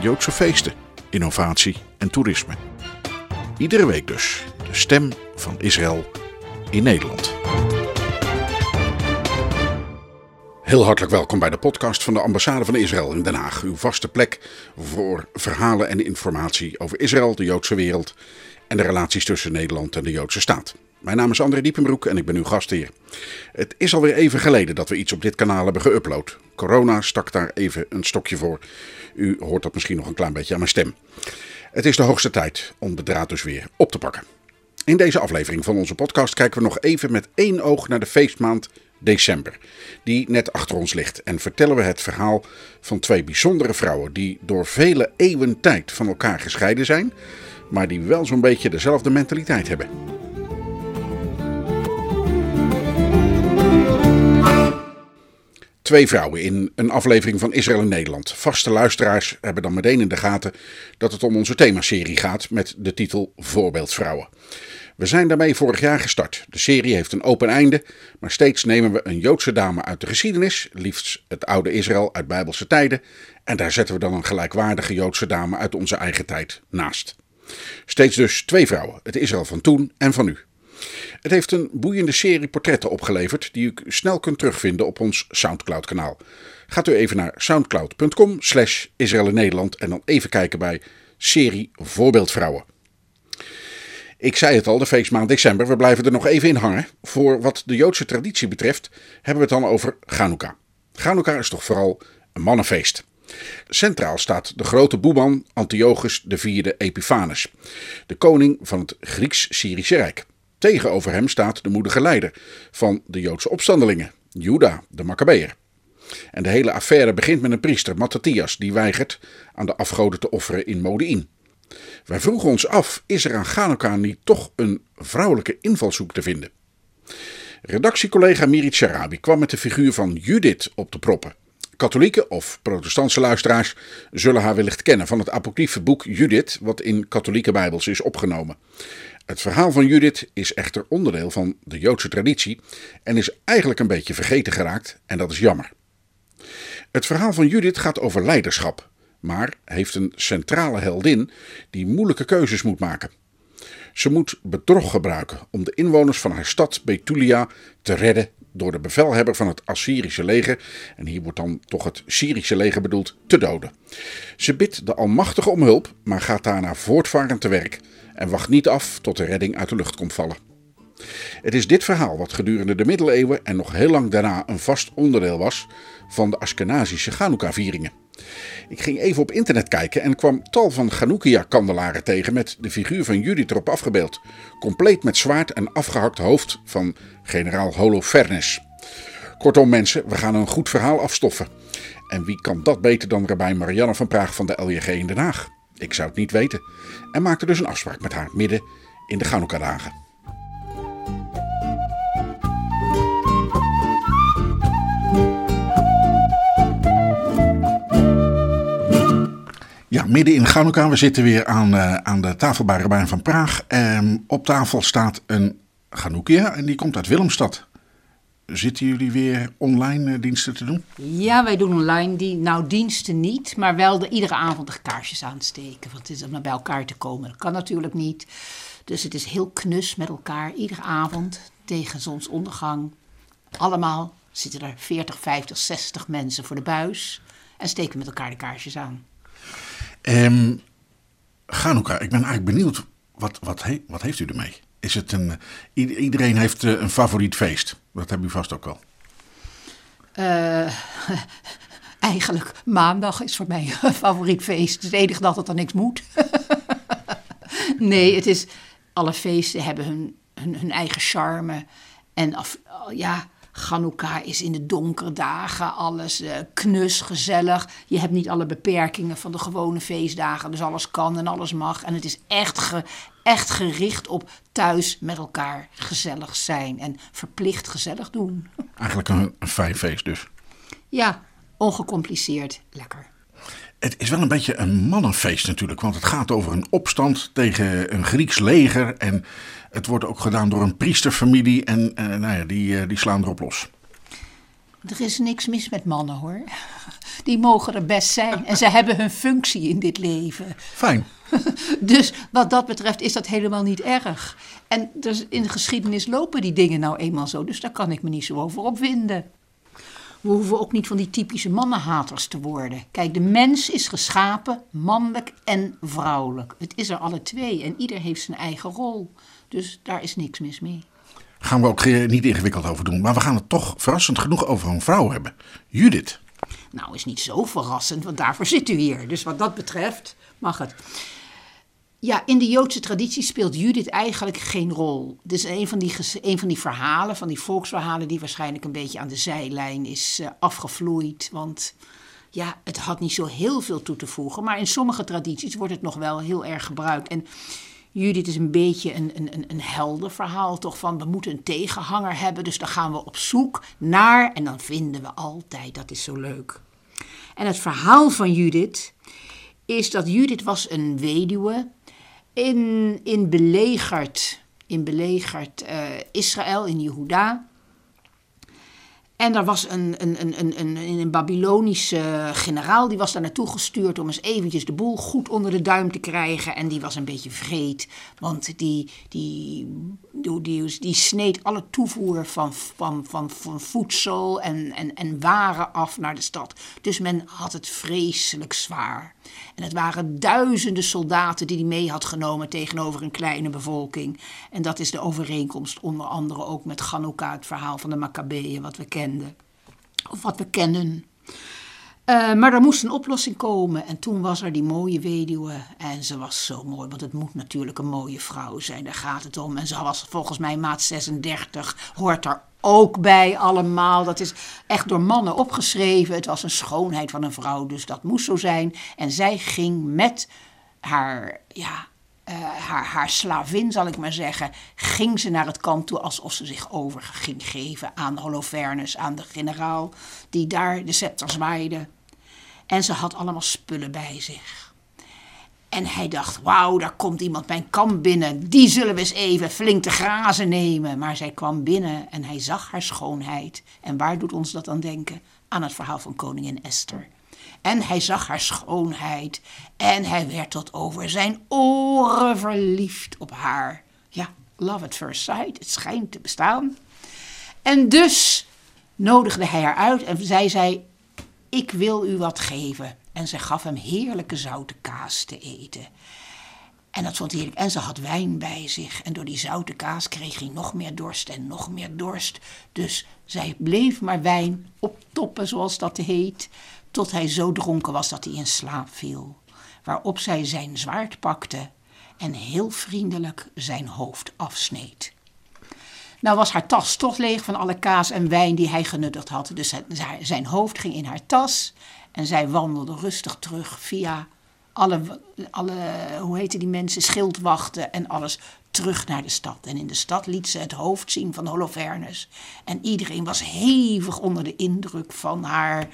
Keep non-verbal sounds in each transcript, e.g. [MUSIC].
Joodse feesten, innovatie en toerisme. Iedere week dus de stem van Israël in Nederland. Heel hartelijk welkom bij de podcast van de ambassade van Israël in Den Haag. Uw vaste plek voor verhalen en informatie over Israël, de Joodse wereld en de relaties tussen Nederland en de Joodse staat. Mijn naam is André Diepenbroek en ik ben uw gastheer. Het is alweer even geleden dat we iets op dit kanaal hebben geüpload. Corona stak daar even een stokje voor. U hoort dat misschien nog een klein beetje aan mijn stem. Het is de hoogste tijd om de draad dus weer op te pakken. In deze aflevering van onze podcast kijken we nog even met één oog naar de feestmaand december, die net achter ons ligt. En vertellen we het verhaal van twee bijzondere vrouwen die door vele eeuwen tijd van elkaar gescheiden zijn, maar die wel zo'n beetje dezelfde mentaliteit hebben. Twee vrouwen in een aflevering van Israël in Nederland. Vaste luisteraars hebben dan meteen in de gaten dat het om onze themaserie gaat met de titel Voorbeeldvrouwen. We zijn daarmee vorig jaar gestart. De serie heeft een open einde, maar steeds nemen we een Joodse dame uit de geschiedenis, liefst het oude Israël uit Bijbelse tijden, en daar zetten we dan een gelijkwaardige Joodse dame uit onze eigen tijd naast. Steeds dus twee vrouwen, het Israël van toen en van nu. Het heeft een boeiende serie portretten opgeleverd die u snel kunt terugvinden op ons Soundcloud kanaal. Gaat u even naar soundcloud.com slash Israël in Nederland en dan even kijken bij serie Voorbeeldvrouwen. Ik zei het al, de feestmaand december, we blijven er nog even in hangen. Voor wat de Joodse traditie betreft hebben we het dan over Chanukah. Chanukah is toch vooral een mannenfeest. Centraal staat de grote boeman Antiochus IV Epiphanes, de koning van het Grieks-Syrische Rijk. Tegenover hem staat de moedige leider van de Joodse opstandelingen, Juda de Maccabeer. En de hele affaire begint met een priester, Mattathias, die weigert aan de afgoden te offeren in Modi'in. Wij vroegen ons af, is er aan Chanukah niet toch een vrouwelijke invalshoek te vinden? Redactiecollega Mirit Sharabi kwam met de figuur van Judith op de proppen. Katholieke of protestantse luisteraars zullen haar wellicht kennen van het apocryfe boek Judith, wat in katholieke bijbels is opgenomen. Het verhaal van Judith is echter onderdeel van de Joodse traditie en is eigenlijk een beetje vergeten geraakt en dat is jammer. Het verhaal van Judith gaat over leiderschap, maar heeft een centrale heldin die moeilijke keuzes moet maken. Ze moet bedrog gebruiken om de inwoners van haar stad Betulia te redden door de bevelhebber van het Assyrische leger, en hier wordt dan toch het Syrische leger bedoeld, te doden. Ze bidt de Almachtige om hulp, maar gaat daarna voortvarend te werk en wacht niet af tot de redding uit de lucht komt vallen. Het is dit verhaal wat gedurende de middeleeuwen en nog heel lang daarna een vast onderdeel was van de Ashkenazische Chanukka-vieringen. Ik ging even op internet kijken en kwam tal van Chanukkia-kandelaren tegen met de figuur van Judith erop afgebeeld, compleet met zwaard en afgehakt hoofd van generaal Holofernes. Kortom mensen, we gaan een goed verhaal afstoffen. En wie kan dat beter dan Rabijn Marianne van Praag van de LJG in Den Haag? Ik zou het niet weten. En maakte dus een afspraak met haar midden in de Chanukka-dagen. Ja, midden in Chanukka. We zitten weer aan, uh, aan de tafel bij Rabijn van Praag. En op tafel staat een Chanukkia en die komt uit Willemstad. Zitten jullie weer online uh, diensten te doen? Ja, wij doen online die, nou diensten niet, maar wel de, iedere avond de kaarsjes aansteken. Want het is om bij elkaar te komen. Dat kan natuurlijk niet. Dus het is heel knus met elkaar. Iedere avond tegen zonsondergang. Allemaal zitten er 40, 50, 60 mensen voor de buis. En steken met elkaar de kaarsjes aan. Um, Chanukka, ik ben eigenlijk benieuwd, wat, wat, he, wat heeft u ermee? Is het een, iedereen heeft een favoriet feest. Dat hebben u vast ook wel. Uh, [LAUGHS] eigenlijk maandag is voor mij een favoriet feest. Het is de enige dag dat er niks moet. [LAUGHS] nee, het is, alle feesten hebben hun, hun, hun eigen charme. En af, ja, Chanukka is in de donkere dagen alles eh, knus, gezellig. Je hebt niet alle beperkingen van de gewone feestdagen. Dus alles kan en alles mag. En het is echt, ge- echt gericht op thuis met elkaar gezellig zijn. En verplicht gezellig doen. [LAUGHS] Eigenlijk een, een fijn feest dus. Ja, ongecompliceerd. Lekker. Het is wel een beetje een mannenfeest natuurlijk, want het gaat over een opstand tegen een Grieks leger. En het wordt ook gedaan door een priesterfamilie en eh, nou ja, die, eh, die slaan erop los. Er is niks mis met mannen hoor. Die mogen er best zijn. En ze hebben hun functie in dit leven. Fijn. [LAUGHS] Dus wat dat betreft is dat helemaal niet erg. En dus in de geschiedenis lopen die dingen nou eenmaal zo. Dus daar kan ik me niet zo over opwinden. We hoeven ook niet van die typische mannenhaters te worden. Kijk, de mens is geschapen mannelijk en vrouwelijk. Het is er alle twee en ieder heeft zijn eigen rol. Dus daar is niks mis mee. Gaan we ook eh, niet ingewikkeld over doen, maar we gaan het toch verrassend genoeg over een vrouw hebben. Judith. Nou, is niet zo verrassend, want daarvoor zit u hier. Dus wat dat betreft mag het. Ja, in de Joodse traditie speelt Judith eigenlijk geen rol. Het is een van die, een van die verhalen, van die volksverhalen, die waarschijnlijk een beetje aan de zijlijn is eh, afgevloeid. Want ja, het had niet zo heel veel toe te voegen. Maar in sommige tradities wordt het nog wel heel erg gebruikt. En Judith is een beetje een, een, een, een heldenverhaal, toch? Van we moeten een tegenhanger hebben, dus dan gaan we op zoek naar. En dan vinden we altijd, dat is zo leuk. En het verhaal van Judith is dat Judith was een weduwe in, in belegerd, in belegerd eh, Israël, in Jehuda. En er was een, een, een, een, een, een Babylonische generaal, die was daar naartoe gestuurd om eens eventjes de boel goed onder de duim te krijgen. En die was een beetje vreed, want die, die, die, die, sneed alle toevoer van, van, van, van voedsel en, en, en waren af naar de stad. Dus men had het vreselijk zwaar. En het waren duizenden soldaten die hij mee had genomen tegenover een kleine bevolking. En dat is de overeenkomst onder andere ook met Chanukka, het verhaal van de Maccabeeën, wat we Of wat we kennen. Eh, maar er moest een oplossing komen. En toen was er die mooie weduwe. En ze was zo mooi, want het moet natuurlijk een mooie vrouw zijn. Daar gaat het om. En ze was volgens mij maat 36. Hoort er ook bij allemaal. Dat is echt door mannen opgeschreven. Het was een schoonheid van een vrouw, dus dat moest zo zijn. En zij ging met haar, ja, eh, haar, haar slavin, zal ik maar zeggen, ging ze naar het kamp toe alsof ze zich over ging geven aan Holofernes, aan de generaal die daar de scepter zwaaide. En ze had allemaal spullen bij zich. En hij dacht, wauw, daar komt iemand mijn kamp binnen. Die zullen we eens even flink te grazen nemen. Maar zij kwam binnen en hij zag haar schoonheid. En waar doet ons dat aan denken? Aan het verhaal van koningin Esther. En hij zag haar schoonheid. En hij werd tot over zijn oren verliefd op haar. Ja, love at first sight. Het schijnt te bestaan. En dus nodigde hij haar uit en zij zei: Ik wil u wat geven. En ze gaf hem heerlijke zoute kaas te eten. En dat vond hij heerlijk. En ze had wijn bij zich. En door die zoute kaas kreeg hij nog meer dorst en nog meer dorst. Dus zij bleef maar wijn optoppen, zoals dat heet. Tot hij zo dronken was dat hij in slaap viel. Waarop zij zijn zwaard pakte en heel vriendelijk zijn hoofd afsneed. Nou was haar tas toch leeg van alle kaas en wijn die hij genuttigd had. Dus zijn hoofd ging in haar tas en zij wandelde rustig terug via alle, alle hoe heten die mensen, schildwachten en alles terug naar de stad. En in de stad liet ze het hoofd zien van Holofernes. En iedereen was hevig onder de indruk van haar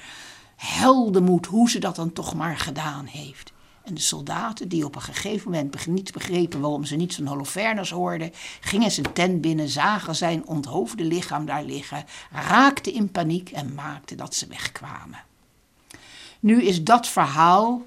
heldenmoed, hoe ze dat dan toch maar gedaan heeft. En de soldaten, die op een gegeven moment niet begrepen waarom ze niets van Holofernes hoorden, gingen zijn tent binnen, zagen zijn onthoofde lichaam daar liggen, raakten in paniek en maakten dat ze wegkwamen. Nu is dat verhaal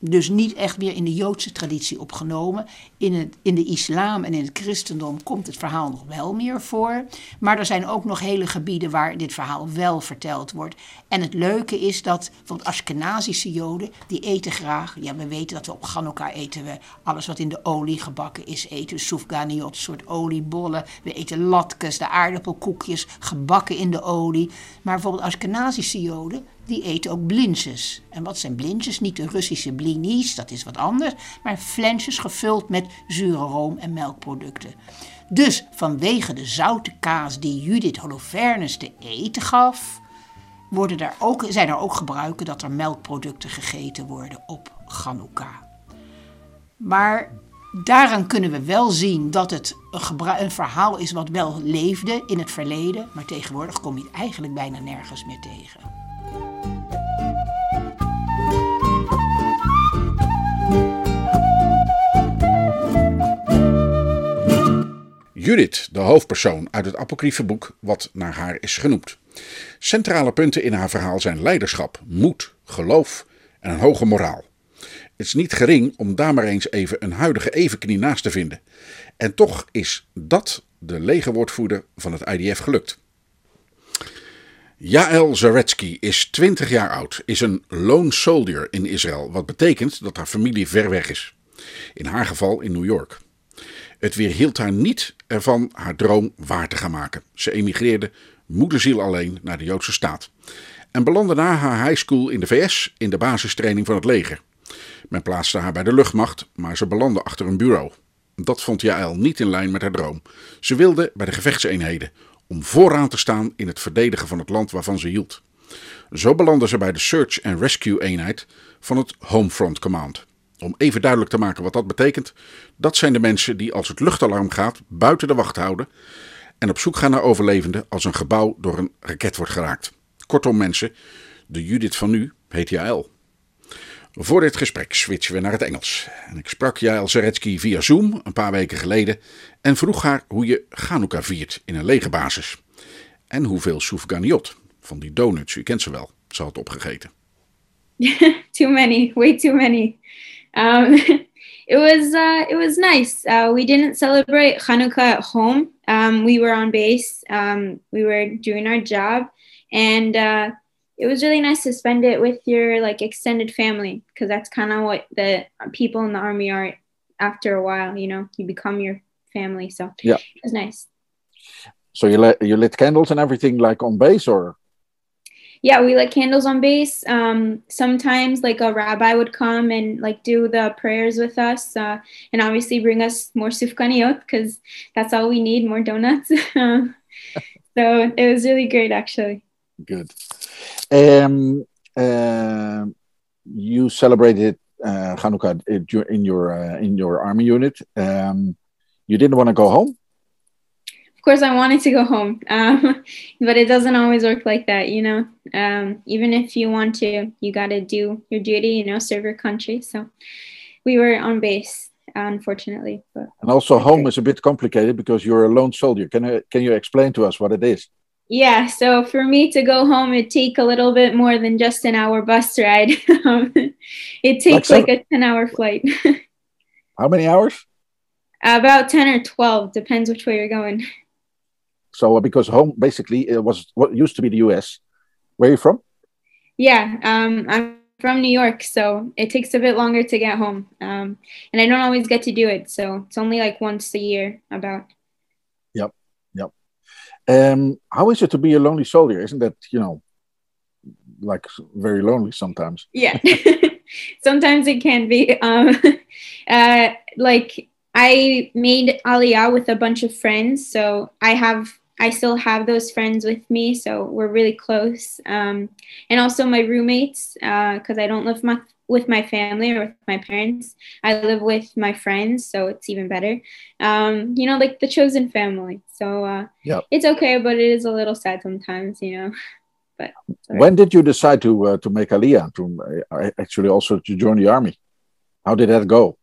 dus niet echt meer in de Joodse traditie opgenomen. In, het, in de islam en in het christendom komt het verhaal nog wel meer voor. Maar er zijn ook nog hele gebieden waar dit verhaal wel verteld wordt. En het leuke is dat bijvoorbeeld Ashkenazische Joden, die eten graag. Ja, we weten dat we op Chanukka eten we alles wat in de olie gebakken is. Eten soufganiot, soort oliebollen. We eten latkes, de aardappelkoekjes, gebakken in de olie. Maar bijvoorbeeld Ashkenazische Joden, die eten ook blinsjes. En wat zijn blinsjes? Niet de Russische blinis, dat is wat anders, maar flensjes gevuld met zure room en melkproducten. Dus vanwege de zoute kaas die Judith Holofernes te eten gaf, worden er ook, zijn er ook gebruiken dat er melkproducten gegeten worden op Chanukka. Maar daaraan kunnen we wel zien dat het een, een, verhaal is wat wel leefde in het verleden, maar tegenwoordig kom je het eigenlijk bijna nergens meer tegen. Judith, de hoofdpersoon uit het apocryfe boek wat naar haar is genoemd. Centrale punten in haar verhaal zijn leiderschap, moed, geloof en een hoge moraal. Het is niet gering om daar maar eens even een huidige evenknie naast te vinden. En toch is dat de legerwoordvoerder van het IDF gelukt. Jael Zaretsky is 20 jaar oud, is een lone soldier in Israël, wat betekent dat haar familie ver weg is. In haar geval in New York. Het weerhield haar niet ervan haar droom waar te gaan maken. Ze emigreerde moederziel alleen naar de Joodse staat. En belandde na haar high school in de VS in de basistraining van het leger. Men plaatste haar bij de luchtmacht, maar ze belandde achter een bureau. Dat vond Jaël niet in lijn met haar droom. Ze wilde bij de gevechtseenheden, om vooraan te staan in het verdedigen van het land waarvan ze hield. Zo belandde ze bij de Search and Rescue eenheid van het Homefront Command. Om even duidelijk te maken wat dat betekent, dat zijn de mensen die als het luchtalarm gaat buiten de wacht houden en op zoek gaan naar overlevenden als een gebouw door een raket wordt geraakt. Kortom mensen, de Judith van nu heet Jaël. Voor dit gesprek switchen we naar het Engels. En ik sprak Jael Zaretsky via Zoom een paar weken geleden en vroeg haar hoe je Hanukkah viert in een legerbasis. En hoeveel soufganiot, van die donuts, u kent ze wel, ze had opgegeten. [LAUGHS] too many, way too many. Um, [LAUGHS] it was uh, it was nice. Uh, we didn't celebrate Hanukkah at home. Um, we were on base. Um, we were doing our job, and uh, it was really nice to spend it with your like extended family because that's kind of what the people in the army are after a while. You know, you become your family. So yeah, it was nice. So you lit you lit candles and everything like on base or yeah we lit candles on base um, sometimes like a rabbi would come and like do the prayers with us uh, and obviously bring us more sufganiyot because that's all we need more donuts [LAUGHS] so it was really great actually good um, uh, you celebrated uh, Hanukkah in your uh, in your army unit. Um, you didn't want to go home. Course, I wanted to go home, [LAUGHS] um, but it doesn't always work like that. You know, um, even if you want to, you got to do your duty. You know, serve your country. So we were on base, unfortunately. But and also, home is a bit complicated because you're a lone soldier. Can I, can you explain to us what it is? yeah so for me to go home it'd take a little bit more than just an hour bus ride um, [LAUGHS] it takes like, like a 10 hour flight [LAUGHS] how many hours about 10 or 12 depends which way you're going so uh, because home basically it was what used to be the us where are you from yeah um, i'm from new york so it takes a bit longer to get home um, and i don't always get to do it so it's only like once a year about Yep, yep. um, how is it to be a lonely soldier? Isn't that you know, like very lonely sometimes? Yeah, [LAUGHS] sometimes it can be. [LAUGHS] Um, [LAUGHS] uh, like I made Aliyah with a bunch of friends, so I have I still have those friends with me, so we're really close. Um, and also my roommates, because uh, I don't live my, with my family or with my parents. I live with my friends, so it's even better. Um, you know, like the chosen family. So uh, yeah, it's okay, but it is a little sad sometimes, you know. [LAUGHS] But when did you decide to uh, to make Aliyah to uh, actually also to join the army? How did that go?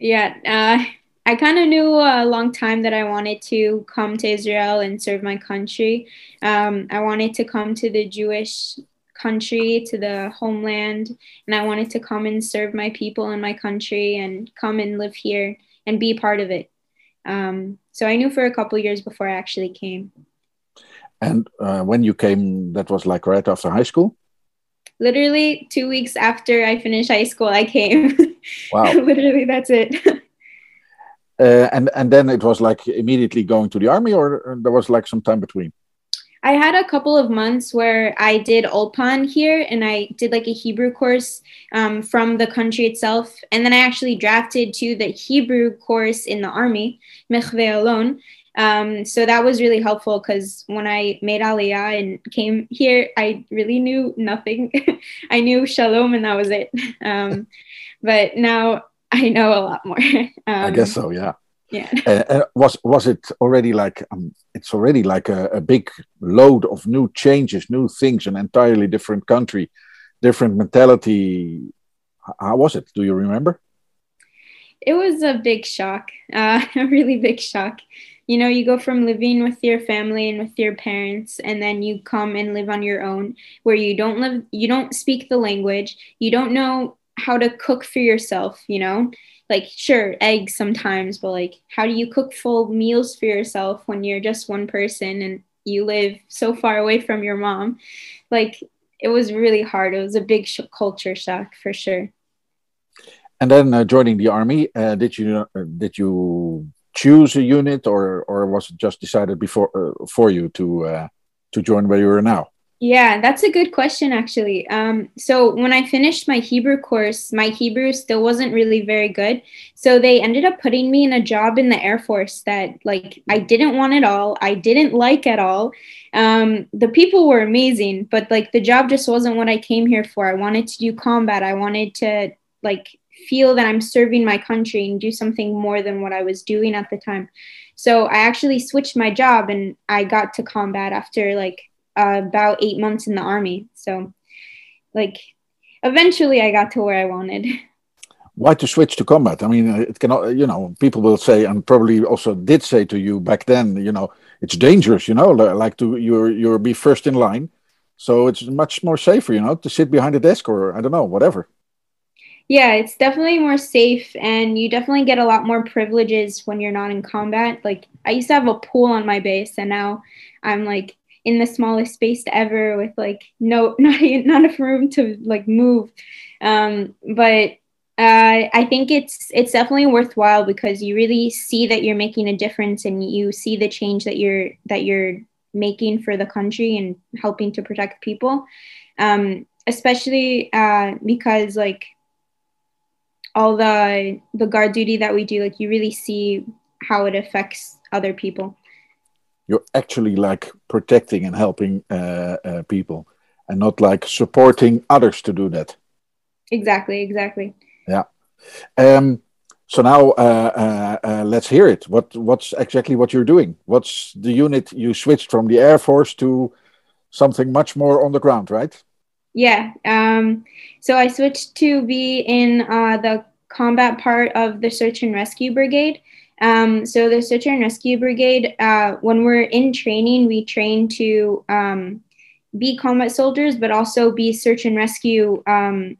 Yeah, uh, I kind of knew a long time that I wanted to come to Israel and serve my country. Um, I wanted to come to the Jewish country, to the homeland, and I wanted to come and serve my people and my country and come and live here and be part of it. Um, so I knew for a couple years before I actually came. And uh, when you came, that was like right after high school? Literally two weeks after I finished high school, I came. [LAUGHS] Wow. Literally, that's it. [LAUGHS] uh, and and then it was like immediately going to the army, or there was like some time between. I had a couple of months where I did Ulpan here and I did like a Hebrew course um, from the country itself. And then I actually drafted to the Hebrew course in the army, Mechve Alon. Um, so that was really helpful because when I made Aliyah and came here, I really knew nothing. [LAUGHS] I knew Shalom and that was it. [LAUGHS] Um, but now [LAUGHS] I know a lot more. [LAUGHS] I guess Um, so. Yeah. Yeah. [LAUGHS] Uh, was was it already like um, it's already like a, a big load of new changes, new things, an entirely different country, different mentality. How was it? Do you remember? It was a big shock, uh, a really big shock. You know, you go from living with your family and with your parents, and then you come and live on your own, where you don't live, you don't speak the language, you don't know how to cook for yourself. You know, like sure, eggs sometimes, but like, how do you cook full meals for yourself when you're just one person and you live so far away from your mom? Like, it was really hard. It was a big sh- culture shock for sure. And then uh, joining the army, uh, did you uh, did you choose a unit, or or was it just decided before uh, for you to uh, to join where you are now? Yeah, that's a good question, actually. Um, so, when I finished my Hebrew course, my Hebrew still wasn't really very good. So, they ended up putting me in a job in the Air Force that, like, I didn't want at all. I didn't like at all. Um, the people were amazing, but, like, the job just wasn't what I came here for. I wanted to do combat. I wanted to, like, feel that I'm serving my country and do something more than what I was doing at the time. So, I actually switched my job and I got to combat after, like, uh, about eight months in the army. So, like, eventually I got to where I wanted. [LAUGHS] Why to switch to combat? I mean, uh, it cannot. You know, people will say, and probably also did say to you back then. You know, it's dangerous. You know, like to you're you're be first in line, so it's much more safer. You know, to sit behind a desk or I don't know, whatever. Yeah, it's definitely more safe, and you definitely get a lot more privileges when you're not in combat. Like, I used to have a pool on my base, and now I'm like in the smallest space ever with like no [LAUGHS] not not enough room to like move. Um, but uh, I think it's it's definitely worthwhile because you really see that you're making a difference, and you see the change that you're that you're making for the country and helping to protect people. Um, especially uh, because like all the the guard duty that we do, like you really see how it affects other people. You're actually like protecting and helping uh, uh, people, and not like supporting others to do that. Exactly, exactly. Yeah. Um, so now uh, uh, uh, let's hear it. What what's exactly what you're doing? What's the unit you switched from the Air Force to something much more on the ground, right? Yeah. Um, so I switched to be in uh, the combat part of the search and rescue brigade. Um, so the search and rescue brigade, uh, when we're in training, we train to um, be combat soldiers, but also be search and rescue um,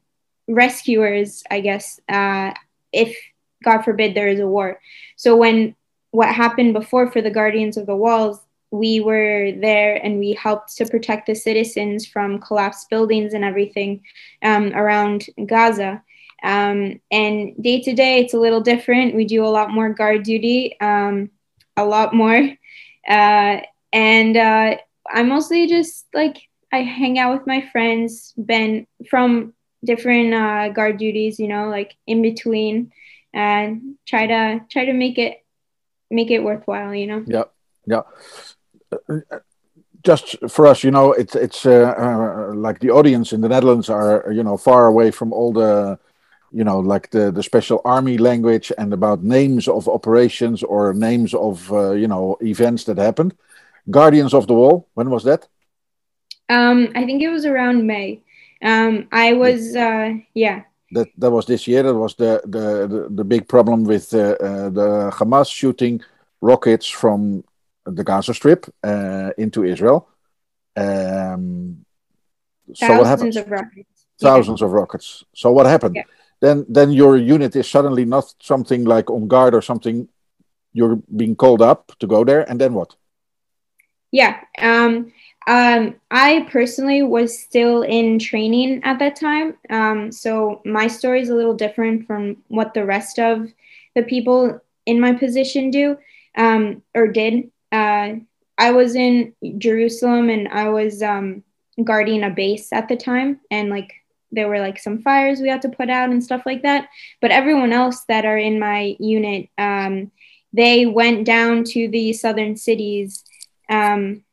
rescuers, I guess, uh, if God forbid there is a war. So when what happened before for the Guardians of the Walls, we were there and we helped to protect the citizens from collapsed buildings and everything um, around Gaza. Um, and day to day, it's a little different. We do a lot more guard duty, um, a lot more. Uh, and uh, I mostly just like, I hang out with my friends, been from different uh, guard duties, you know, like in between, and try to try to make it make it worthwhile, you know. Yeah, yeah. Just for us, you know, it's it's uh, uh, like the audience in the Netherlands are you know far away from all the you know like the the special army language and about names of operations or names of uh, you know events that happened. Guardians of the Wall. When was that? Um, I think it was around May. Um, I was, uh, yeah, That that was this year. That was the the the, the big problem with uh, uh, the Hamas shooting rockets from the Gaza Strip uh, into Israel. Um, so what happened? thousands of rockets. Yeah. Thousands of rockets. So what happened? Yeah. Then then your unit is suddenly not something like on guard or something. You're being called up to go there, and then what? Yeah. Um, um, I personally was still in training at that time. Um, so my story is a little different from what the rest of the people in my position do um, or did. Uh, I was in Jerusalem and I was um, guarding a base at the time, and like there were like some fires we had to put out and stuff like that. But everyone else that are in my unit, um, they went down to the southern cities um,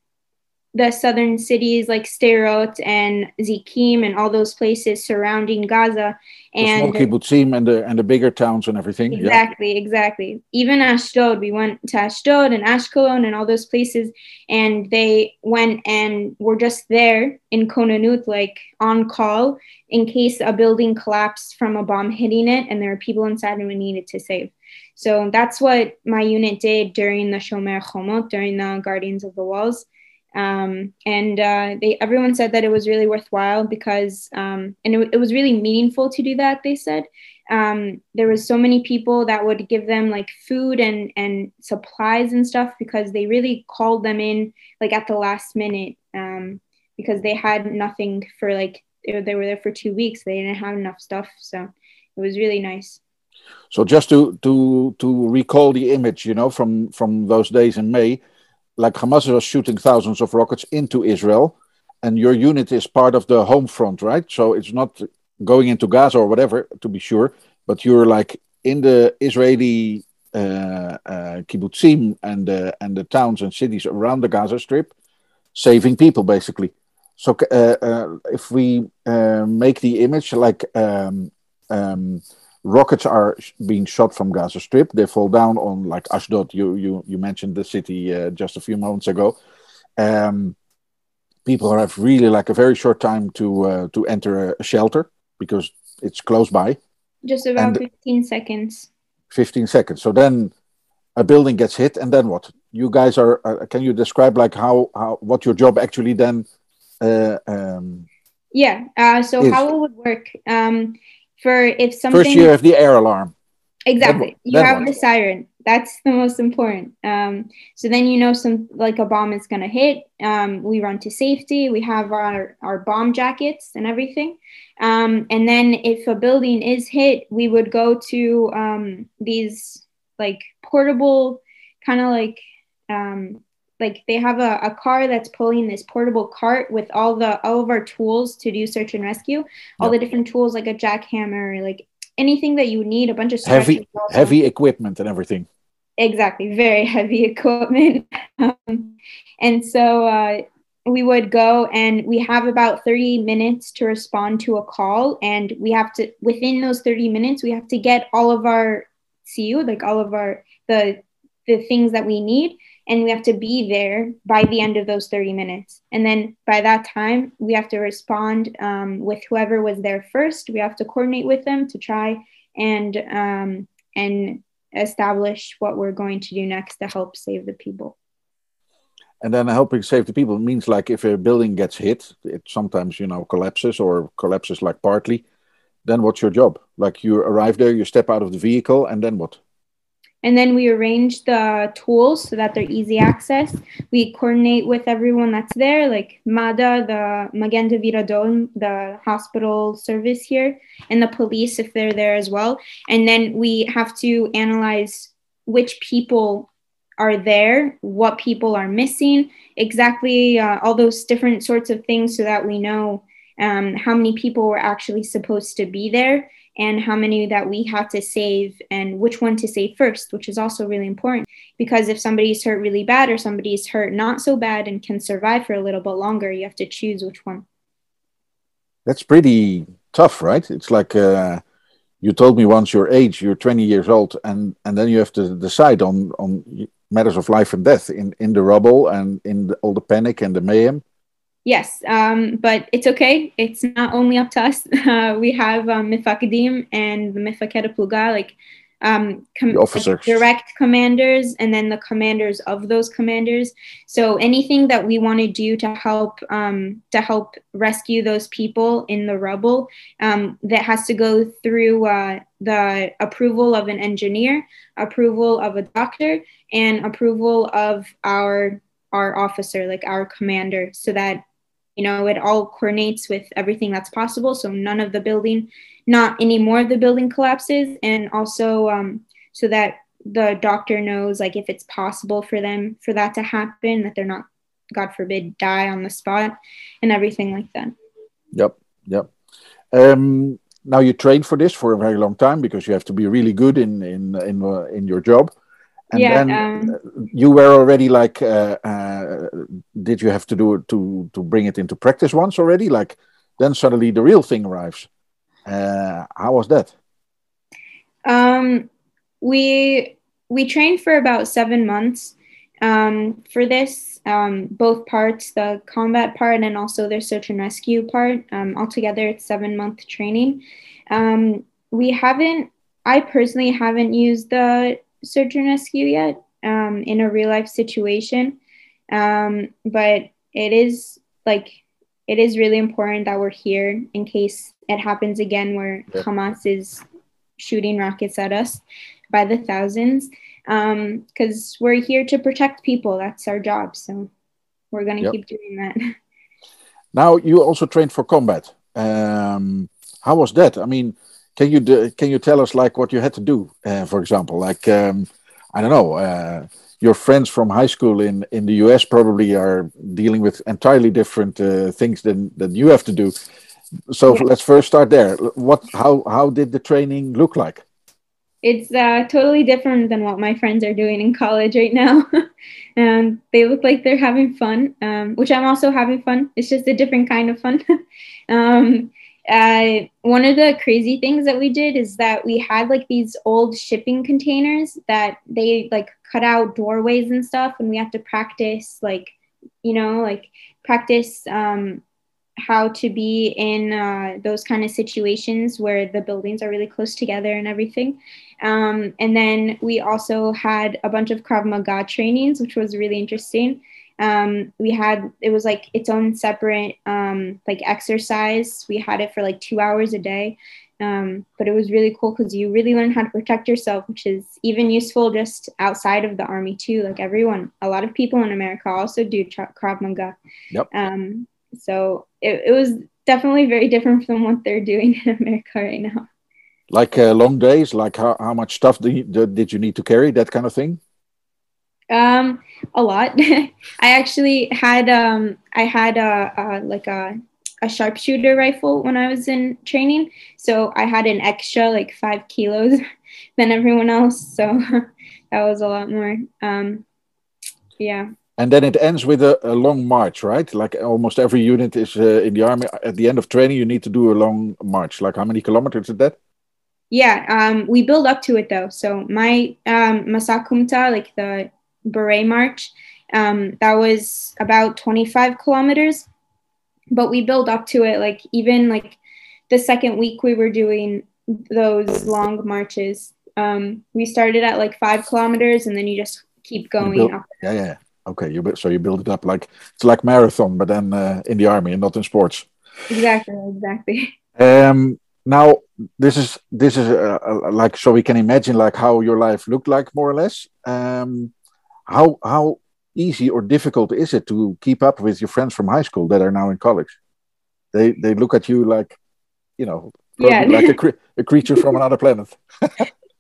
the southern cities like Sderot and Zikim and all those places surrounding Gaza. And the small kibbutzim and the and the bigger towns and everything. Exactly, yeah. exactly. Even Ashdod, we went to Ashdod and Ashkelon and all those places, and they went and were just there in Konanut, like on call, in case a building collapsed from a bomb hitting it, and there were people inside and we needed to save. So that's what my unit did during the Shomer Chomot, during the Guardians of the Walls um, and uh, they everyone said that it was really worthwhile because um, and it, it, was really meaningful to do that they said. Um, there was so many people that would give them like food and and supplies and stuff because they really called them in like at the last minute um, because they had nothing for like they, they were there for two weeks. They didn't have enough stuff so it was really nice. So just to to to recall the image you know from from those days in may like Hamas was shooting thousands of rockets into Israel, and your unit is part of the home front, right? So it's not going into Gaza or whatever, to be sure, but you're like in the Israeli uh, uh, kibbutzim and the and the towns and cities around the Gaza Strip, saving people basically. So uh, uh if we uh, make the image like um, um, rockets are being shot from Gaza Strip. They fall down on like Ashdod. You you you mentioned the city uh, just a few moments ago. Um, people have really like a very short time to uh, to enter a shelter because it's close by. Just about and 15 seconds. 15 seconds. So then a building gets hit, and then what? You guys are. Uh, can you describe like how how what your job actually then? Uh, um, yeah. Uh, so is. how it would work. Um, for if something first you have the air alarm. Exactly. You have what? the siren. That's the most important. Um, so then you know some like a bomb is going to hit. Um, we run to safety. We have our, our bomb jackets and everything. Um, and then if a building is hit we would go to um, these like portable kind of like um, like they have a, a car that's pulling this portable cart with all the all of our tools to do search and rescue. All yep. the different tools like a jackhammer like anything that you need a bunch of heavy heavy equipment and everything. Exactly very [LAUGHS] heavy equipment. [LAUGHS] Um, and so uh, we would go and we have about 30 minutes to respond to a call and we have to within those 30 minutes we have to get all of our CU like all of our the the things that we need and we have to be there by the end of those 30 minutes. And then by that time we have to respond um, with whoever was there first. We have to coordinate with them to try and um, and establish what we're going to do next to help save the people. And then helping save the people means like if a building gets hit it sometimes you know collapses or collapses like partly then what's your job? Like you arrive there you step out of the vehicle and then what and then we arrange the tools so that they're easy access. We coordinate with everyone that's there, like MADA, the Magen David the hospital service here, and the police if they're there as well. And then we have to analyze which people are there, what people are missing, exactly uh, all those different sorts of things so that we know um, how many people were actually supposed to be there and how many that we have to save and which one to save first, which is also really important because if somebody's hurt really bad or somebody's hurt not so bad and can survive for a little bit longer, you have to choose which one. That's pretty tough, right? It's like uh, you told me once your age, you're 20 years old, and, and then you have to decide on, on matters of life and death in, in the rubble and in the, all the panic and the mayhem yes, um, but it's okay. It's not only up to us. [LAUGHS] Uh, we have um, and the Pluga, like um, com- officers. direct commanders, and then the commanders of those commanders. So anything that we want to do to help um, to help rescue those people in the rubble, um, that has to go through uh, the approval of an engineer, approval of a doctor, and approval of our our officer, like our commander, so that you know it all coordinates with everything that's possible so none of the building not any more of the building collapses and also um, so that the doctor knows like if it's possible for them for that to happen, that they're not, God forbid, die on the spot, and everything like that. Yep, yep. Um, now you train for this for a very long time because you have to be really good in in in, uh, in your job. And Yeah, then um, uh, you were already like, uh, uh, did you have to do it to to bring it into practice once already? Like, then suddenly the real thing arrives. Uh, how was that? Um, we we trained for about seven months. Um, for this, um, both parts, the combat part and also the search and rescue part, um, altogether it's seven month training. Um, we haven't, I personally haven't used the search and rescue yet um, in a real life situation, um, but it is like it is really important that we're here in case it happens again where Yeah. Hamas is shooting rockets at us by the thousands because we're here to protect people that's our job so we're going to Yep. keep doing that [LAUGHS] Now you also trained for combat. Um, how was that? I mean, can you d- can you tell us like what you had to do? Uh, for example, like um, I don't know, uh, your friends from high school in in the US probably are dealing with entirely different uh, things than than you have to do. So Yeah. let's first start there. What how how did the training look like? it's uh, totally different than what my friends are doing in college right now and [LAUGHS] they look like they're having fun um, which i'm also having fun it's just a different kind of fun [LAUGHS] um, uh, one of the crazy things that we did is that we had like these old shipping containers that they like cut out doorways and stuff and we have to practice like you know like practice um, how to be in uh, those kind of situations where the buildings are really close together and everything um, and then we also had a bunch of Krav Maga trainings, which was really interesting. Um, we had it was like its own separate um, like exercise. We had it for like two hours a day, um, but it was really cool because you really learn how to protect yourself, which is even useful just outside of the army too. Like everyone, a lot of people in America also do tra- Krav Maga. Yep. Um, so it, it was definitely very different from what they're doing [LAUGHS] in America right now. Like uh, long days, like how, how much stuff do you, did you need to carry? That kind of thing. Um, a lot. [LAUGHS] I actually had um, I had a, a like a a sharpshooter rifle when I was in training, so I had an extra like five kilos [LAUGHS] than everyone else. So [LAUGHS] that was a lot more. Um, yeah. And then it ends with a, a long march, right? Like almost every unit is uh, in the army. At the end of training, you need to do a long march. Like how many kilometers is that? Yeah, um, we build up to it though. So my um, Masa Kumta, like the beret march, um, that was about 25 kilometers, but we build up to it. Like even like the second week we were doing those long marches. Um, we started at like five kilometers, and then you just keep going build- up. Yeah, yeah. yeah. Okay, you so you build it up like it's like marathon, but then uh, in the army and not in sports. Exactly, exactly. Um, now this is this is uh, uh, like so we can imagine like how your life looked like more or less. Um, how how easy or difficult is it to keep up with your friends from high school that are now in college? They they look at you like, you know, Yeah. like a, cre- a creature from another planet.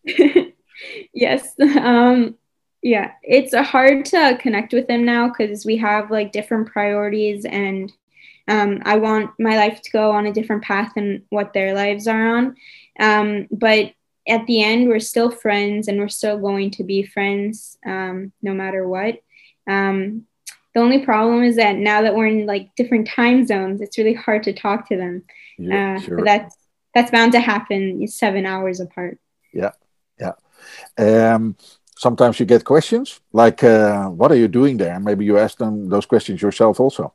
[LAUGHS] yes. Um, yeah, it's hard to connect with them now because we have like different priorities, and um, I want my life to go on a different path than what their lives are on. Um, but at the end, we're still friends, and we're still going to be friends um, no matter what. Um, the only problem is that now that we're in like different time zones, it's really hard to talk to them. Yeah, Uh, sure. But that's that's bound to happen. It's seven hours apart. Yeah, yeah. Um, sometimes you get questions like, uh, "What are you doing there?" Maybe you ask them those questions yourself also.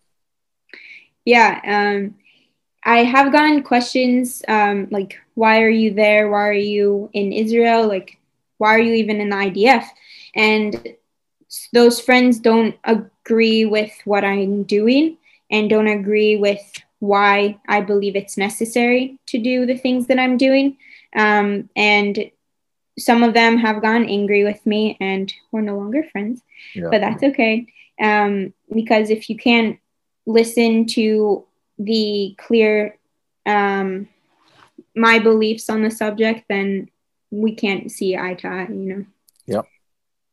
Yeah, um, I have gotten questions um, like, why are you there? Why are you in Israel? Like, why are you even in the IDF? And those friends don't agree with what I'm doing and don't agree with why I believe it's necessary to do the things that I'm doing. Um, and some of them have gone angry with me and we're no longer friends Yeah. but that's okay um, because if you can't listen to the clear um, my beliefs on the subject then we can't see eye to eye you know Yeah.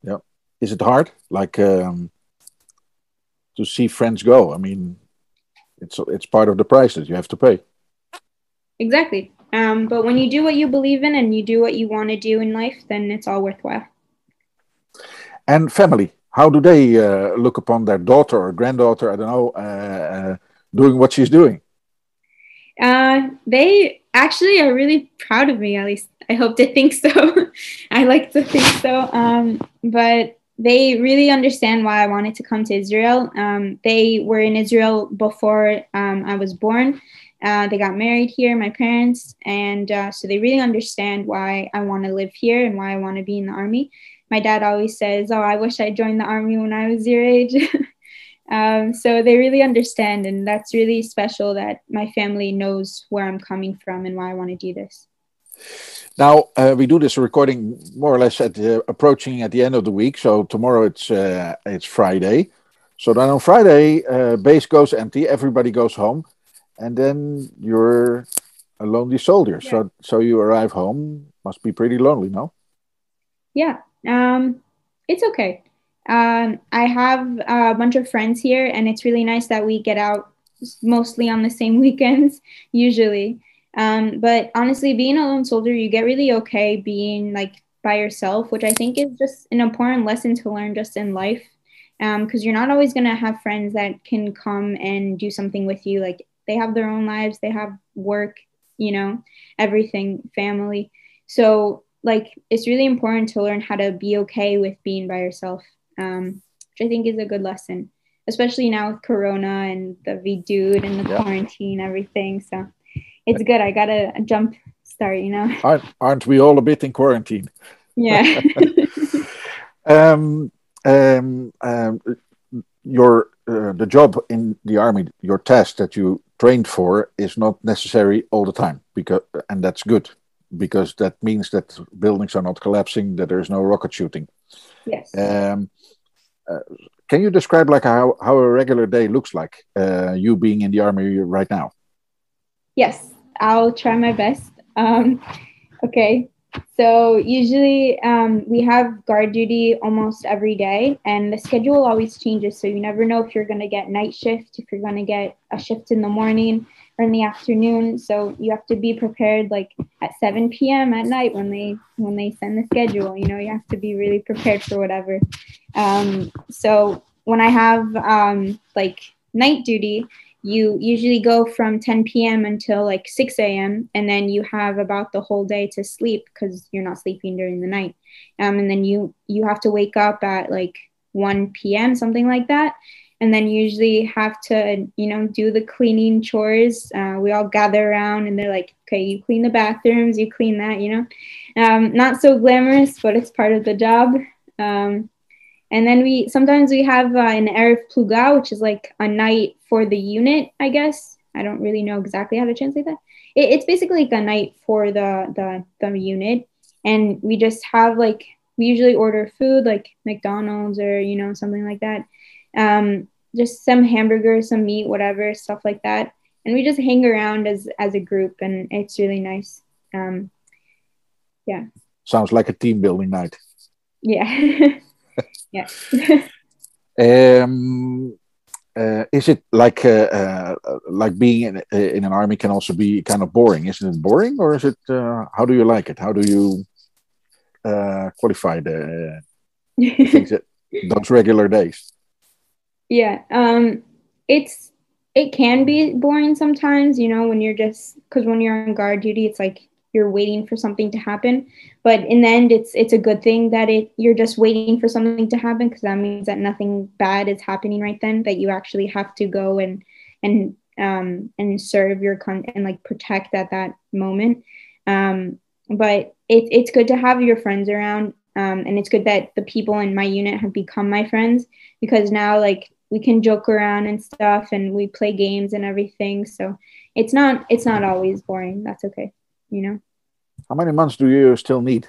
Yeah. Is it hard, like um, to see friends go? I mean, it's it's part of the price that you have to pay. Exactly. Um, but when you do what you believe in and you do what you want to do in life, then it's all worthwhile. And family, how do they uh, look upon their daughter or granddaughter? I don't know, uh, uh, doing what she's doing. Uh, they actually are really proud of me. At least I hope they think so. [LAUGHS] I like to think so. Um, but they really understand why I wanted to come to Israel. Um, they were in Israel before um, I was born. Uh, they got married here, my parents, and uh, so they really understand why I want to live here and why I want to be in the army. My dad always says, "Oh, I wish I joined the army when I was your age." [LAUGHS] um, so they really understand, and that's really special that my family knows where I'm coming from and why I want to do this. Now uh, we do this recording more or less at the, approaching at the end of the week. So tomorrow it's uh, it's Friday. So then on Friday, uh, base goes empty. Everybody goes home, and then you're a lonely soldier. Yeah. So so you arrive home. Must be pretty lonely, no? Yeah, um, it's okay. Um, I have a bunch of friends here, and it's really nice that we get out mostly on the same [LAUGHS] weekends, usually. Um, but honestly, being a lone soldier, you get really okay being like by yourself, which I think is just an important lesson to learn just in life. Because you're not always going to have friends that can come and do something with you. Like they have their own lives, they have work, you know, everything, family. So, like, it's really important to learn how to be okay with being by yourself, um, which I think is a good lesson, especially now with Corona and the bidud and the Yeah. quarantine, everything. So, it's good. I got a jump start, you know? Aren't, aren't we all a bit in quarantine? Yeah. [LAUGHS] Um, um, um, your uh, the job in the army, your task that you trained for, is not necessary all the time because, and that's good because that means that buildings are not collapsing, that there is no rocket shooting. yes. Um, can you describe like how, how a regular day looks like? Uh, you being in the army right now. Yes, I'll try my best. Um, okay, so usually um, we have guard duty almost every day, and the schedule always changes. So you never know if you're going to get night shift, if you're going to get a shift in the morning or in the afternoon. So you have to be prepared, like at 7 p.m. at night when they when they send the schedule. You know, you have to be really prepared for whatever. Um, so when I have um, like night duty, you usually go from 10 p.m. until like 6 a.m. and then you have about the whole day to sleep because you're not sleeping during the night. Um, and then you you have to wake up at like 1 p.m. something like that, and then usually have to you know do the cleaning chores. Uh, we all gather around and they're like, okay, you clean the bathrooms, you clean that, you know. Um, not so glamorous, but it's part of the job. Um, and then we sometimes we have uh, an Erev Pluga, which is like a night for the unit, I guess. I don't really know exactly how to translate that. It, it's basically like a night for the, the the unit, and we just have like we usually order food like McDonald's or you know something like that, um, just some hamburgers, some meat, whatever stuff like that, and we just hang around as as a group, and it's really nice. Um, yeah, Sounds like a team building night. yeah, [LAUGHS] yeah. Um, uh, is it like uh, uh, like being in, uh, in an army can also be kind of boring? Isn't it boring, or is it? Uh, how do you like it? How do you uh, qualify the [LAUGHS] things that those regular days? Yeah, um, it's it can be boring sometimes, you know, when you're just because when you're on guard duty, it's like you're waiting for something to happen. But in the end, it's it's a good thing that it you're just waiting for something to happen because that means that nothing bad is happening right then. That you actually have to go and and um, and serve your con and like protect at that moment. Um, but it, it's good to have your friends around um, and it's good that the people in my unit have become my friends because now like we can joke around and stuff and we play games and everything so it's not it's not always boring that's okay you know How many months do you still need?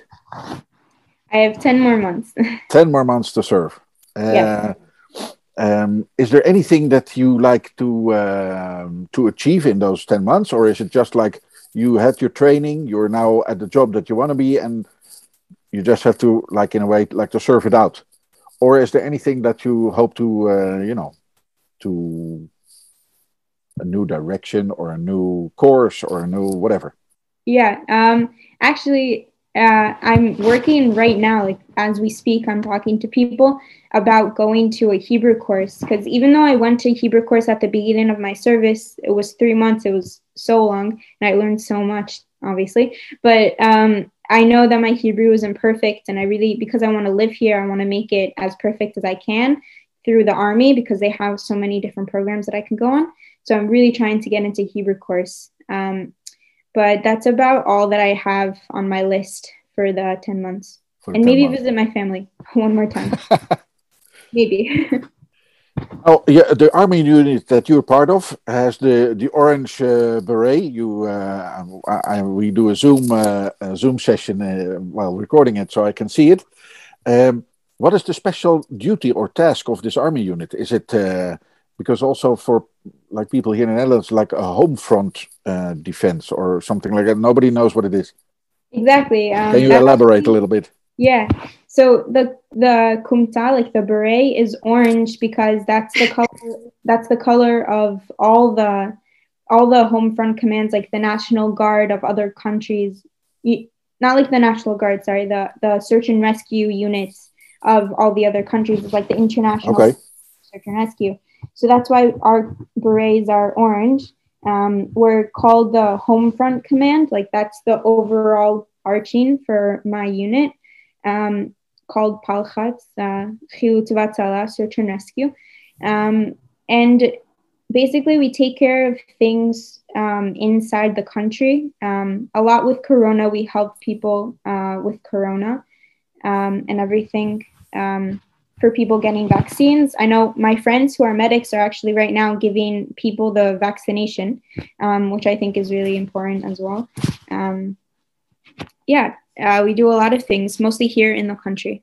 i have 10 more months [LAUGHS] Ten more months to serve. Uh, Yeah. um, is there anything that you like to um, to achieve in those ten months, or is it just like you had your training, you're now at the job that you want to be, and you just have to, like in a way, like to serve it out? Or is there anything that you hope to, uh, you know, to a new direction or a new course or a new whatever? Yeah. Um, actually, uh, I'm working right now, like as we speak, I'm talking to people about going to a Hebrew course because even though I went to Hebrew course at the beginning of my service, it was three months, it was so long, and I learned so much, obviously. But um, I know that my Hebrew isn't perfect, and I really, because I want to live here, I want to make it as perfect as I can through the army because they have so many different programs that I can go on. So I'm really trying to get into Hebrew course. Um, but that's about all that I have on my list for the 10 months. For and 10 maybe months? visit my family [LAUGHS] one more time. [LAUGHS] maybe. [LAUGHS] Oh yeah, the army unit that you're part of has the the orange uh, beret. You, uh, I, I, we do a Zoom uh, a Zoom session uh, while recording it, so I can see it. Um, what is the special duty or task of this army unit? Is it uh, because also for like people here in the Netherlands, like a home front uh, defense or something like that? Nobody knows what it is. exactly. Um, Can you elaborate a little bit? Yeah. So the the kumta, like the beret, is orange because that's the color. That's the color of all the all the home front commands, like the National Guard of other countries. Not like the National Guard, sorry, the the search and rescue units of all the other countries, like the international Okay. search and rescue. So that's why our berets are orange. Um, we're called the home front command. Like that's the overall arching for my unit um, called Palchatz, uh, Chilut Vatzala, Search and Rescue. Um, and basically, we take care of things um, inside the country. Um, a lot with Corona, we help people uh, with Corona um, and everything um, for people getting vaccines. I know my friends who are medics are actually right now giving people the vaccination, um, which I think is really important as well. Yeah, uh, we do a lot of things, mostly here in the country.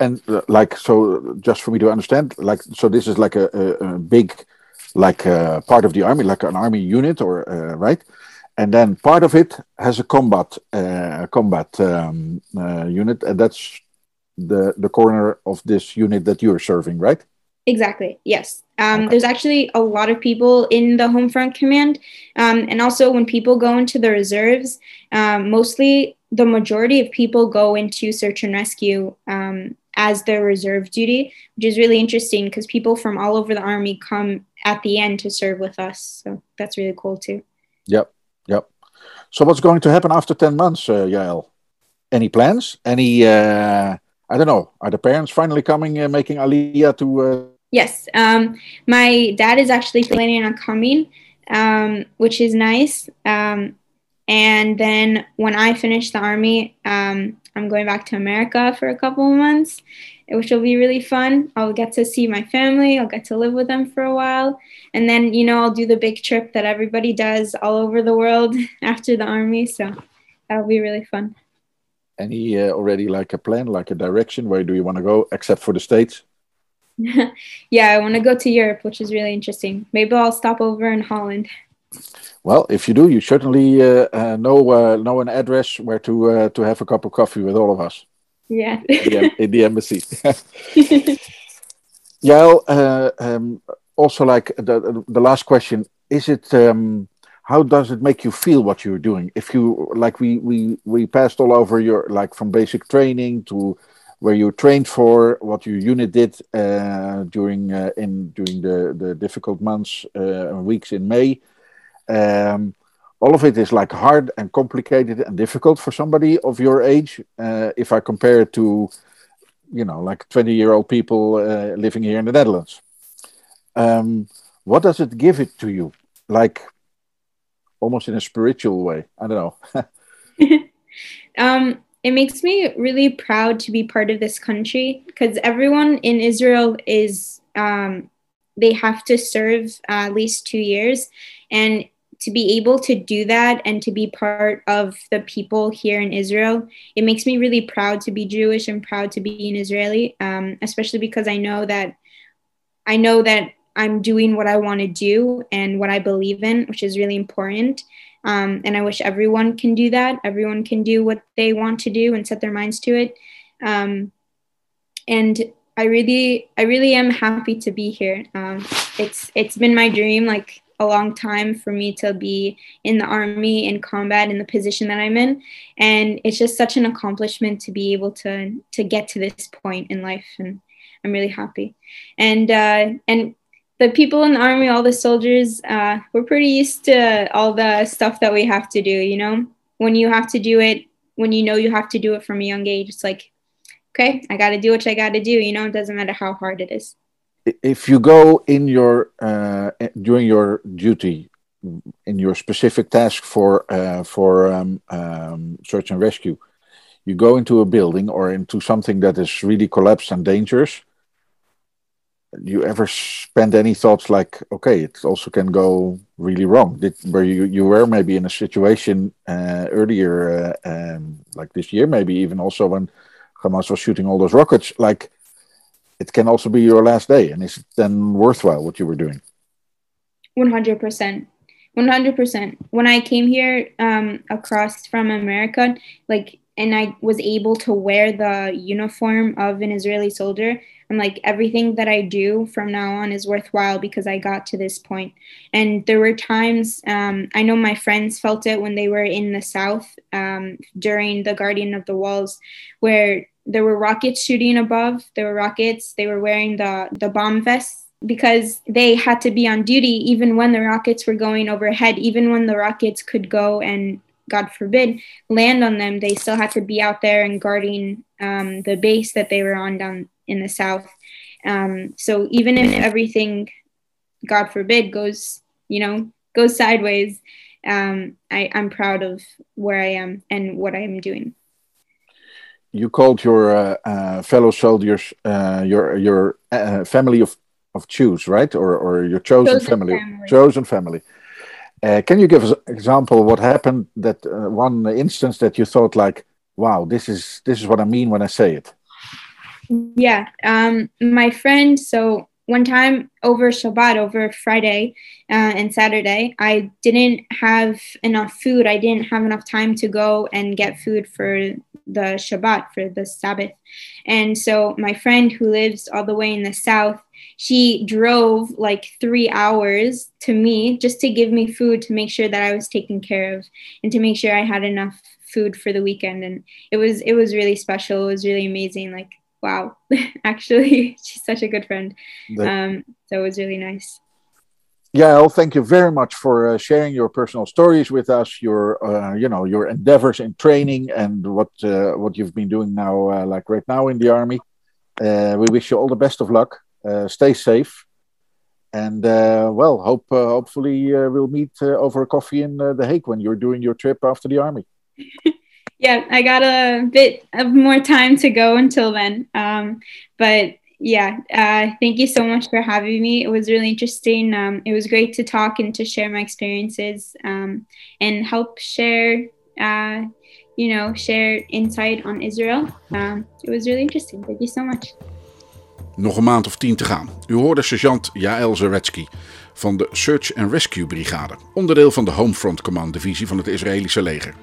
And uh, like so, just for me to understand, like so, this is like a, a, a big, like uh, part of the army, like an army unit, or uh, right? And then part of it has a combat combat um, unit, and that's the the corner of this unit that you're serving, right? Exactly. Yes. Um, Okay. There's actually a lot of people in the home front command, um, and also when people go into the reserves, um, mostly the majority of people go into search and rescue um, as their reserve duty, which is really interesting because people from all over the army come at the end to serve with us. So that's really cool too. Yep, yep. So what's going to happen after ten months, uh, Yael? Any plans? Any? Uh, I don't know. Are the parents finally coming, uh, making Aliyah to? Uh, Yes, um, my dad is actually planning on coming, um, which is nice. Um, and then when I finish the army, um, I'm going back to America for a couple of months, which will be really fun. I'll get to see my family. I'll get to live with them for a while, and then you know I'll do the big trip that everybody does all over the world [LAUGHS] after the army. So that'll be really fun. any uh, already like a plan, like a direction? Where do you want to go, except for the states? [LAUGHS] yeah, I want to go to Europe, which is really interesting. Maybe I'll stop over in Holland. Well, if you do, you certainly uh, uh, know uh, know an address where to uh, to have a cup of coffee with all of us Yeah. in the, in the embassy. [LAUGHS] [LAUGHS] Yael, uh, um, also like the the last question: Is it um, how does it make you feel what you're doing? If you like, we we we passed all over your like from basic training to where you trained for, what your unit did uh, during uh, in during the the difficult months uh, and weeks in May. Um, all of it is like hard and complicated and difficult for somebody of your age. Uh, if I compare it to, you know, like 20 year old people uh, living here in the Netherlands. Um, what does it give it to you? Like almost in a spiritual way. I don't know. [LAUGHS] [LAUGHS] um, it makes me really proud to be part of this country because everyone in Israel is um, they have to serve uh, at least two years, and to be able to do that and to be part of the people here in Israel, it makes me really proud to be Jewish and proud to be an Israeli, um, especially because I know that I know that I'm doing what I want to do and what I believe in, which is really important. Um, and I wish everyone can do that. Everyone can do what they want to do and set their minds to it. Um, and I really, I really am happy to be here. Um, it's it's been my dream like a long time for me to be in the army in combat in the position that I'm in, and it's just such an accomplishment to be able to to get to this point in life, and I'm really happy. And uh, and the people in the army, all the soldiers, uh, we're pretty used to all the stuff that we have to do. You know, when you have to do it, when you know you have to do it from a young age, it's like, okay, I got to do what I got to do. You know, it doesn't matter how hard it is. If you go in your uh, during your duty in your specific task for uh, for um, um, search and rescue, you go into a building or into something that is really collapsed and dangerous you ever spend any thoughts like, okay, it also can go really wrong? Did where you you were maybe in a situation uh, earlier, uh, um, like this year, maybe even also when Hamas was shooting all those rockets, like it can also be your last day, and is it then worthwhile what you were doing? One hundred percent. 100% when i came here um, across from america like and i was able to wear the uniform of an israeli soldier I'm like, everything that I do from now on is worthwhile because I got to this point. And there were times, um, I know my friends felt it when they were in the South um, during the Guardian of the Walls, where there were rockets shooting above, there were rockets, they were wearing the, the bomb vests because they had to be on duty even when the rockets were going overhead, even when the rockets could go and God forbid, land on them, they still had to be out there and guarding um, the base that they were on down in the south. Um, so even if everything, God forbid, goes you know goes sideways, um, I, I'm proud of where I am and what I am doing. You called your uh, uh, fellow soldiers uh, your your uh, family of of choose, right, or or your chosen, chosen family, family, chosen family. Uh, can you give us an example of what happened? That uh, one instance that you thought like, "Wow, this is this is what I mean when I say it." Yeah. Um, my friend, so one time over Shabbat, over Friday uh, and Saturday, I didn't have enough food. I didn't have enough time to go and get food for the Shabbat, for the Sabbath. And so my friend who lives all the way in the south, she drove like three hours to me just to give me food to make sure that I was taken care of and to make sure I had enough food for the weekend. And it was it was really special. It was really amazing. Like wow, [LAUGHS] actually, [LAUGHS] she's such a good friend. Um, so it was really nice. Yeah, well, thank you very much for uh, sharing your personal stories with us. Your, uh, you know, your endeavors in training and what uh, what you've been doing now, uh, like right now in the army. Uh, we wish you all the best of luck. Uh, stay safe, and well, hope hopefully we'll meet over a coffee in The Hague when you're doing your trip after the army. [LAUGHS] yeah, I got a bit of more time to go until then. Um, but yeah, uh, thank you so much for having me. It was really interesting. Um, it was great to talk and to share my experiences um, and help share, uh, you know, share insight on Israel. Um, it was really interesting. Thank you so much. Nog een maand of tien te gaan. U hoorde sergeant Jaël Zaretsky van de Search and Rescue Brigade, onderdeel van de Homefront Command Divisie van het Israëlische leger.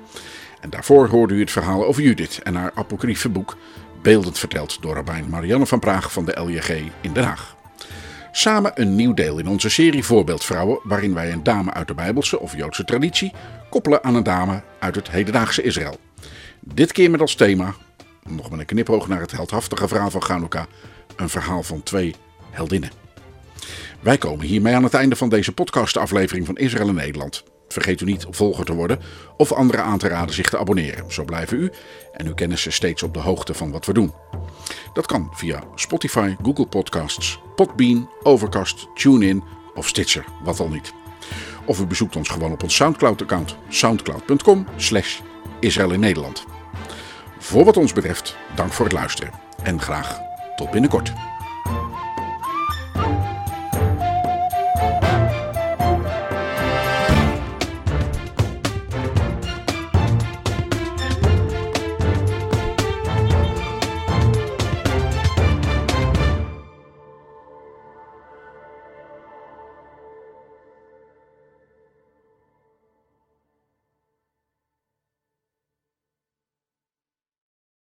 En daarvoor hoorde u het verhaal over Judith en haar apocryfe boek, beeldend verteld door rabbijn Marianne van Praag van de LJG in Den Haag. Samen een nieuw deel in onze serie Voorbeeldvrouwen, waarin wij een dame uit de Bijbelse of Joodse traditie koppelen aan een dame uit het hedendaagse Israël. Dit keer met als thema, nog met een knipoog naar het heldhaftige verhaal van Chanukka, een verhaal van twee heldinnen. Wij komen hiermee aan het einde van deze podcastaflevering van Israël en Nederland. Vergeet u niet volger te worden of anderen aan te raden zich te abonneren. Zo blijven u en uw kennissen steeds op de hoogte van wat we doen. Dat kan via Spotify, Google Podcasts, Podbean, Overcast, TuneIn of Stitcher, wat al niet. Of u bezoekt ons gewoon op ons Soundcloud-account soundcloud.com slash in Nederland. Voor wat ons betreft, dank voor het luisteren en graag tot binnenkort.